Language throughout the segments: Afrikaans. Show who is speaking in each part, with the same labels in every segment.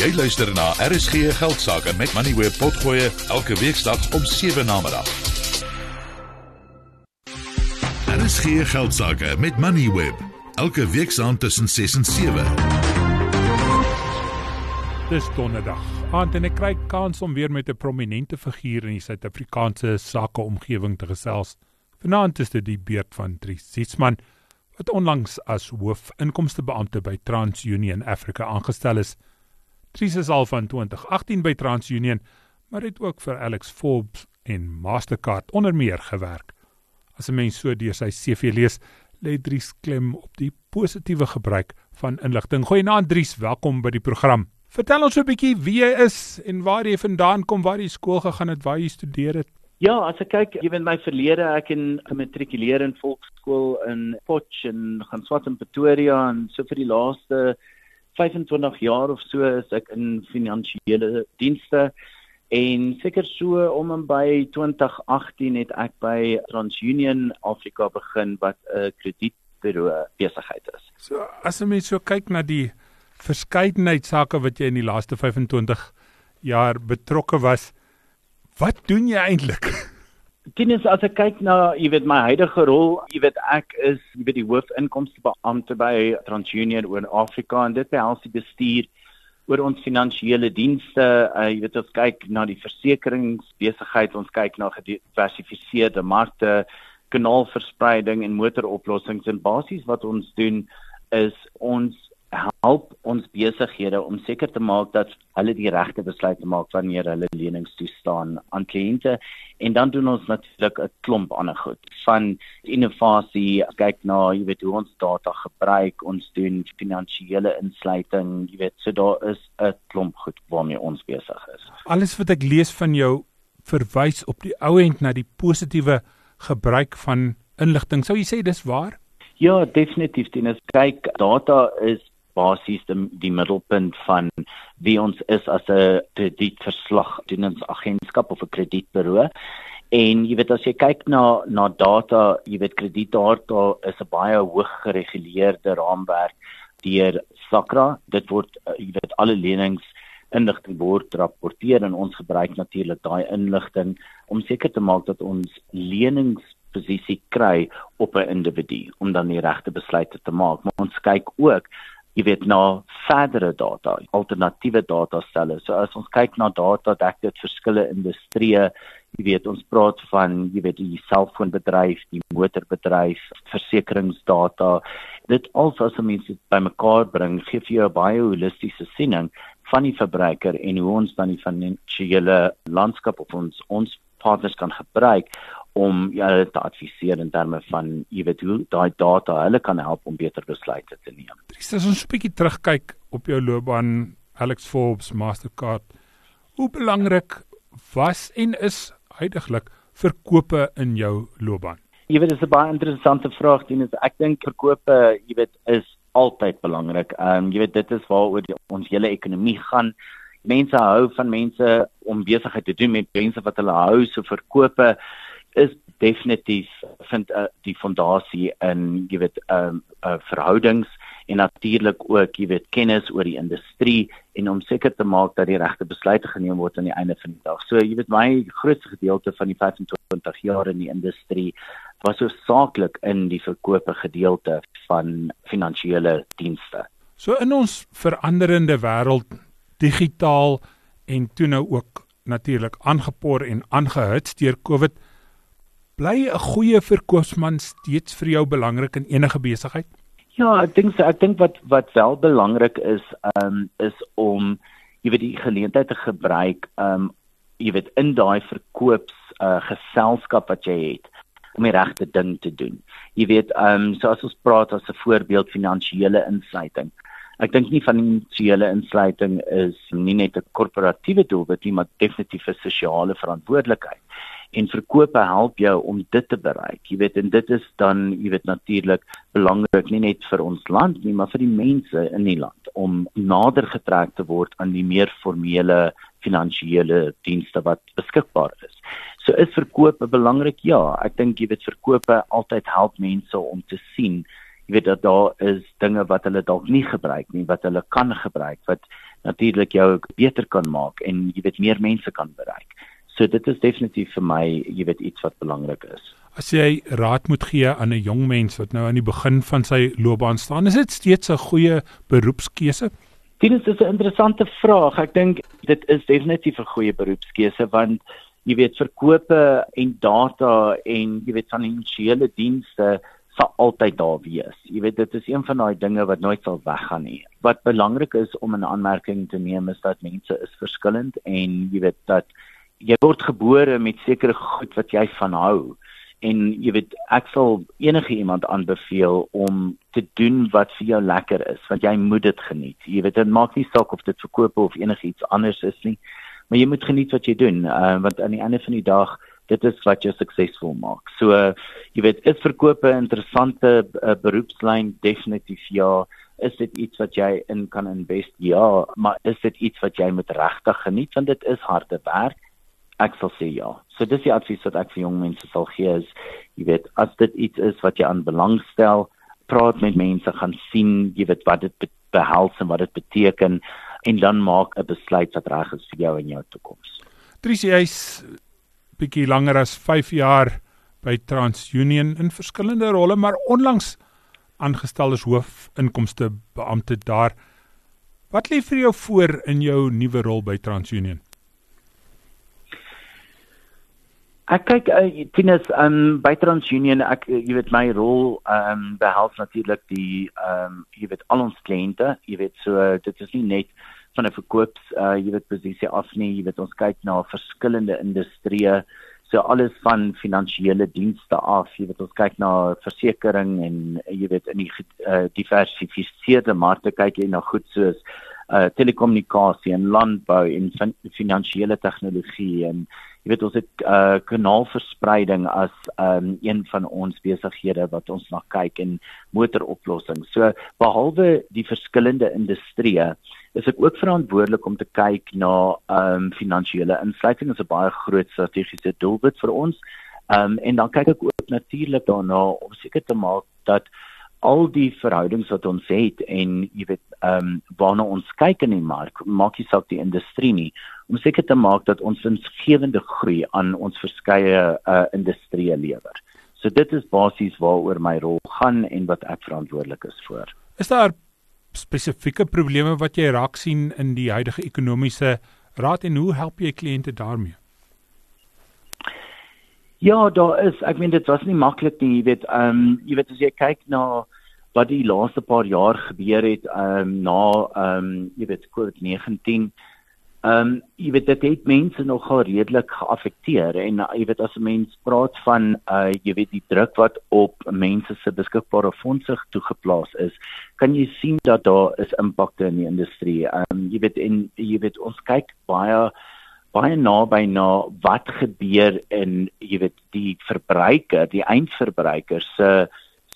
Speaker 1: Jy luister na RSG Geldsaake met Money Web Potgoe elke weeksdag om 7 na middag. RSG Geldsaake met Money Web elke weeksaand tussen 6 en 7.
Speaker 2: Dis donderdag. Aand en ek kry kans om weer met 'n prominente figuur in die Suid-Afrikaanse sakeomgewing te gesels. Vanaand is dit die beurt van Dries Sietsman wat onlangs as hoofinkomstebeampte by TransUnion Africa aangestel is. Dries is al van 2018 by TransUnion, maar het ook vir Alex Forbes en Mastercard onder meer gewerk. As 'n mens so deur sy CV lees, lê Dries klem op die positiewe gebruik van inligting. Goeienaand Dries, welkom by die program. Vertel ons 'n bietjie wie jy is en waar jy vandaan kom, waar jy skool gegaan het, waar jy studeer het.
Speaker 3: Ja, as ek kyk, jy weet my verlede, ek in gematrikuleer in volksskool in Potch en gaan swat in Pretoria en so vir die laaste 25 jaar of so is ek in finansiële dienste en seker so om en by 2018 het ek by TransUnion Afrika begin wat 'n kredietburo besigheid is.
Speaker 2: So as 'n mens so kyk na die verskeidenheid sake wat jy in die laaste 25 jaar betrokke was, wat doen jy eintlik?
Speaker 3: Tinus as ek kyk na, jy weet my huidige rol, jy weet ek is jy weet die hoofinkomstebeampte by TransUnion oor Afrika en dit behels die bestuur oor ons finansiële dienste. Uh, jy weet ons kyk na die versekeringsbesigheid, ons kyk na gediversifiseerde markte, kanaalverspreiding en motoroplossings en basies wat ons doen is ons help ons besighede om seker te maak dat hulle die regte besluite maak wanneer hulle lenings toestaan aan kliënte. En dan doen ons natuurlik 'n klomp ander goed. Van innovasie kyk na jy weet hoe ons data gebruik ons doen finansiële insluiting jy weet so daar is 'n klomp goed waarmee ons besig is.
Speaker 2: Alles wat ek lees van jou verwys op die ou end na die positiewe gebruik van inligting sou jy sê dis waar?
Speaker 3: Ja, definitief. Dit is kyk data is basies die, die middelpunt van wie ons is as 'n kredietverslagdoeningsagentskap of 'n kredietburo. En jy weet as jy kyk na na data, jy weet kredietdata is 'n baie hoog gereguleerde raamwerk deur SACRA. Dit word eh, jy weet alle lenings inligting word rapporteer en ons gebruik natuurlik daai inligting om seker te maak dat ons leningsposisie kry op 'n individu om dan die regte besluite te maak. Maar ons kyk ook jy weet na verdere data, alternatiewe data stelle. So as ons kyk na data, dek dit verskille industrieë. Jy weet ons praat van jy weet die selfoonbedryf, die motorbedryf, versekeringsdata. Dit alles as mense bymekaar bring, gee vir jou 'n baie holistiese siening van die verbruiker en hoe ons dan die finansiële landskap op ons ons partners kan gebruik om julle te adviseer in terme van jy weet hoe daai data hulle kan help om beter besluite te neem.
Speaker 2: Dis as ons 'n bietjie terugkyk op jou loopbaan Alex Forbes Mastercard. Hoe belangrik was en is heidaglik verkope in jou loopbaan?
Speaker 3: Jy weet dis 'n baie interessante vraag dien is ek dink verkope jy weet is altyd belangrik. Ehm um, jy weet dit is waaroor die, ons hele ekonomie gaan. Mense hou van mense om besigheid te doen met mense wat hulle hou so verkope is definitief vind uh, die fondasie in jy weet 'n uh, uh, verhoudings en natuurlik ook jy weet kennis oor die industrie en om seker te maak dat die regte besluite geneem word aan die einde van die dag. So jy weet my grootste gedeelte van die 25 jaar in die industrie was so saaklik in die verkope gedeelte van finansiële dienste.
Speaker 2: So in ons veranderende wêreld digitaal en toe nou ook natuurlik aangepoor en aangehits deur COVID bly 'n goeie verkoopsman steeds vir jou belangrik in enige besigheid?
Speaker 3: Ja, ek dink so. Ek dink wat wat wel belangrik is, ehm um, is om jy weet die geleentheid te gebruik, ehm um, jy weet in daai verkoops uh, geselskap wat jy het om die regte ding te doen. Jy weet, ehm um, soos ons praat as 'n voorbeeld finansiële insluiting. Ek dink nie finansiële insluiting is nie net 'n korporatiewe doelwit nie, maar definitief 'n sosiale verantwoordelikheid en verkope help jou om dit te bereik. Jy weet en dit is dan jy weet natuurlik belangrik nie net vir ons land nie, maar vir die mense in die land om nader getrek te word aan die meer formele finansiële dienste wat beskikbaar is. So is verkope belangrik? Ja, ek dink jy weet verkope altyd help mense om te sien jy weet dat daar is dinge wat hulle dalk nie gebruik nie wat hulle kan gebruik wat natuurlik jou beter kan maak en jy weet meer mense kan bereik. So dit is definitief vir my jy weet iets wat belangrik is.
Speaker 2: As jy raad moet gee aan 'n jong mens wat nou aan die begin van sy loopbaan staan, is dit steeds 'n goeie beroepskeuse?
Speaker 3: Dit is 'n interessante vraag. Ek dink dit is definitief 'n goeie beroepskeuse want jy weet verkope en data en jy weet finansiële dienste sal altyd daar wees. Jy weet dit is een van daai dinge wat nooit sal weggaan nie. Wat belangrik is om 'n aanmerking te neem is dat mense is verskillend en jy weet dat jy word gebore met sekere goed wat jy van hou en jy weet ek sal enige iemand aanbeveel om te doen wat vir jou lekker is want jy moet dit geniet. Jy weet dit maak nie saak of dit verkoop of enigiets anders is nie, maar jy moet geniet wat jy doen uh, want aan die einde van die dag dit is wat jou suksesvol maak. So jy weet, is verkope 'n interessante uh, beroepslyn definitief ja. Is dit iets wat jy in kan invest? Ja, maar is dit iets wat jy met regtig geniet want dit is harde werk? Ek sal sê ja. So dis die advies wat ek vir jong mense sal gee is jy weet, as dit iets is wat jy aan belangstel, praat met mense, gaan sien jy weet wat dit behels en wat dit beteken en dan maak 'n besluit wat reg is vir jou en jou toekoms.
Speaker 2: Trisie, jy's bietjie langer as 5 jaar by TransUnion in verskillende rolle, maar onlangs aangestel as hoofinkomste beampte daar. Wat lê vir jou voor in jou nuwe rol by TransUnion?
Speaker 3: Ek kyk uh, Tinus um by TransUnion ek jy weet my rol um behels natuurlik die um jy weet al ons kliënte, jy weet so dit is nie net van 'n verkoops uh jy weet posisie af nie. Jy weet ons kyk na verskillende industrieë. So alles van finansiële dienste af jy weet ons kyk na versekerings en jy weet in die uh, diversifiseerde markte kyk jy na goed soos uh telekommunikasie en landbou en fin finansiële tegnologie en jy weet ons het uh kanaalverspreiding as um een van ons besighede wat ons na kyk en motoroplossings. So behalwe die verskillende industrieë is ek ook verantwoordelik om te kyk na um finansiële insluiting is 'n baie groot strategiese doelwit vir ons. Um en dan kyk ek ook natuurlik daarna om seker te maak dat al die verhoudings wat ons het en jy weet ehm um, waarna ons kyk in die mark maak nie saak die industrie nie om seker te maak dat ons winsgewende groei aan ons verskeie uh, industrieë lewer. So dit is basies waaroor my rol gaan en wat ek verantwoordelik is vir.
Speaker 2: Is daar spesifieke probleme wat jy raak sien in die huidige ekonomiese raad en hoe help jy kliënte daarmee?
Speaker 3: Ja, daar is. Ek meen dit was nie maklik nie, jy weet, ehm um, jy weet as jy kyk na wat die laaste paar jaar gebeur het, ehm um, na ehm um, jy weet COVID-19. Ehm um, jy weet dit het mense nogal redelik geaffekteer en uh, jy weet as 'n mens praat van uh jy weet die druk wat op mense se beskikbare fondse toegeplaas is, kan jy sien dat daar is impakte in die industrie. Ehm um, jy weet en jy weet ons kyk baie baie naby na wat gebeur in jy weet die verbruiker, die eindverbruiker se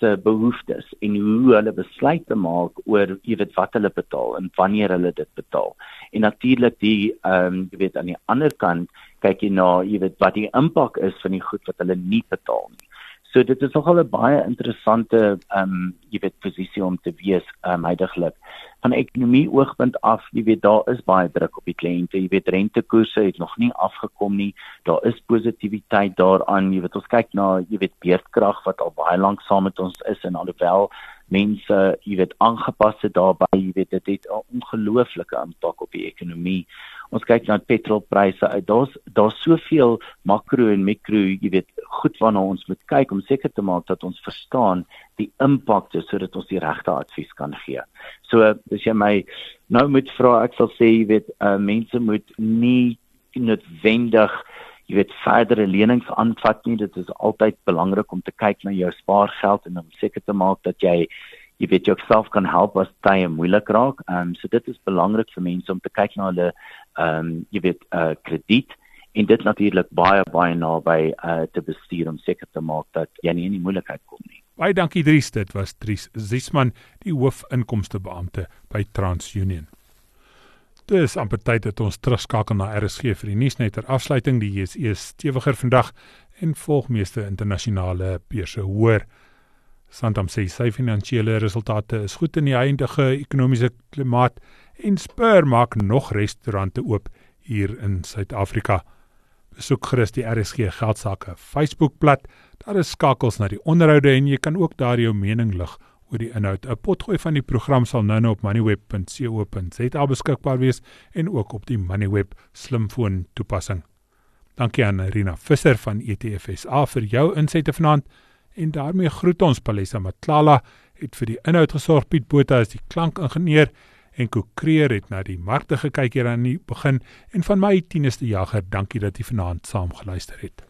Speaker 3: se behoeftes en hoe hulle besluite maak oor jy weet wat hulle betaal en wanneer hulle dit betaal. En natuurlik die ehm um, jy weet aan die ander kant kyk jy na jy weet wat die impak is van die goed wat hulle nie betaal nie. So dit is nogal 'n baie interessante ehm um, jy weet posisie om te wees ehm um, heidaglik. Van ekonomie oogpunt af, jy weet daar is baie druk op die kliënte. Jy weet rentekoerse het nog nie afgekom nie. Daar is positiwiteit daaraan. Jy weet ons kyk na jy weet beerdkrag wat al baie lank saam met ons is en alhoewel mense jy weet aangepas het daarbey, jy weet dit het 'n ongelooflike impak op die ekonomie ons kyk na petrolpryse uit. Daar's daar's soveel makro en mikro, jy weet, goed waarna ons moet kyk om seker te maak dat ons verstaan die impakte sodat ons die regte advies kan gee. So as jy my nou moet vra, ek sal sê jy weet, uh, mense moet nie noodwendig jy weet verdere lenings aanvat nie. Dit is altyd belangrik om te kyk na jou spaargeld en om seker te maak dat jy jy weet jouself kan help as tye moeilik raak. Um, so dit is belangrik vir mense om te kyk na hulle ehm um, jy weet uh, krediet en dit natuurlik baie baie naby uh, te bestuur om seker te maak dat jy nie in die moeilikheid kom nie.
Speaker 2: Baie dankie Dries, dit was Dries Ziesman, die hoofinkomstebeampte by TransUnion. Dis amper tyd dat ons terugskakel na RSG vir die nuus net ter afsluiting die JSE stewiger vandag en volg meeste internasionale beurse hoër. Santam sê sy finansiële resultate is goed in die huidige ekonomiese klimaat en Spur maak nog restaurante oop hier in Suid-Afrika. Besoek gerus die RSG Geldsaake Facebookblad. Daar is skakels na die onderhoude en jy kan ook daar jou mening lig oor die inhoud. 'n Potgooi van die program sal nou-nou op moneyweb.co.za beskikbaar wees en ook op die Moneyweb slimfoon toepassing. Dankie aan Rina Visser van ETFSA vir jou insette vanaand en daarmee groet ons Palesa Matlala het vir die inhoud gesorg Piet Botha is die klankingenieur en Kokreer het na die markte gekyk hier aan die begin en van my tieneste jager dankie dat jy vanaand saam geluister het.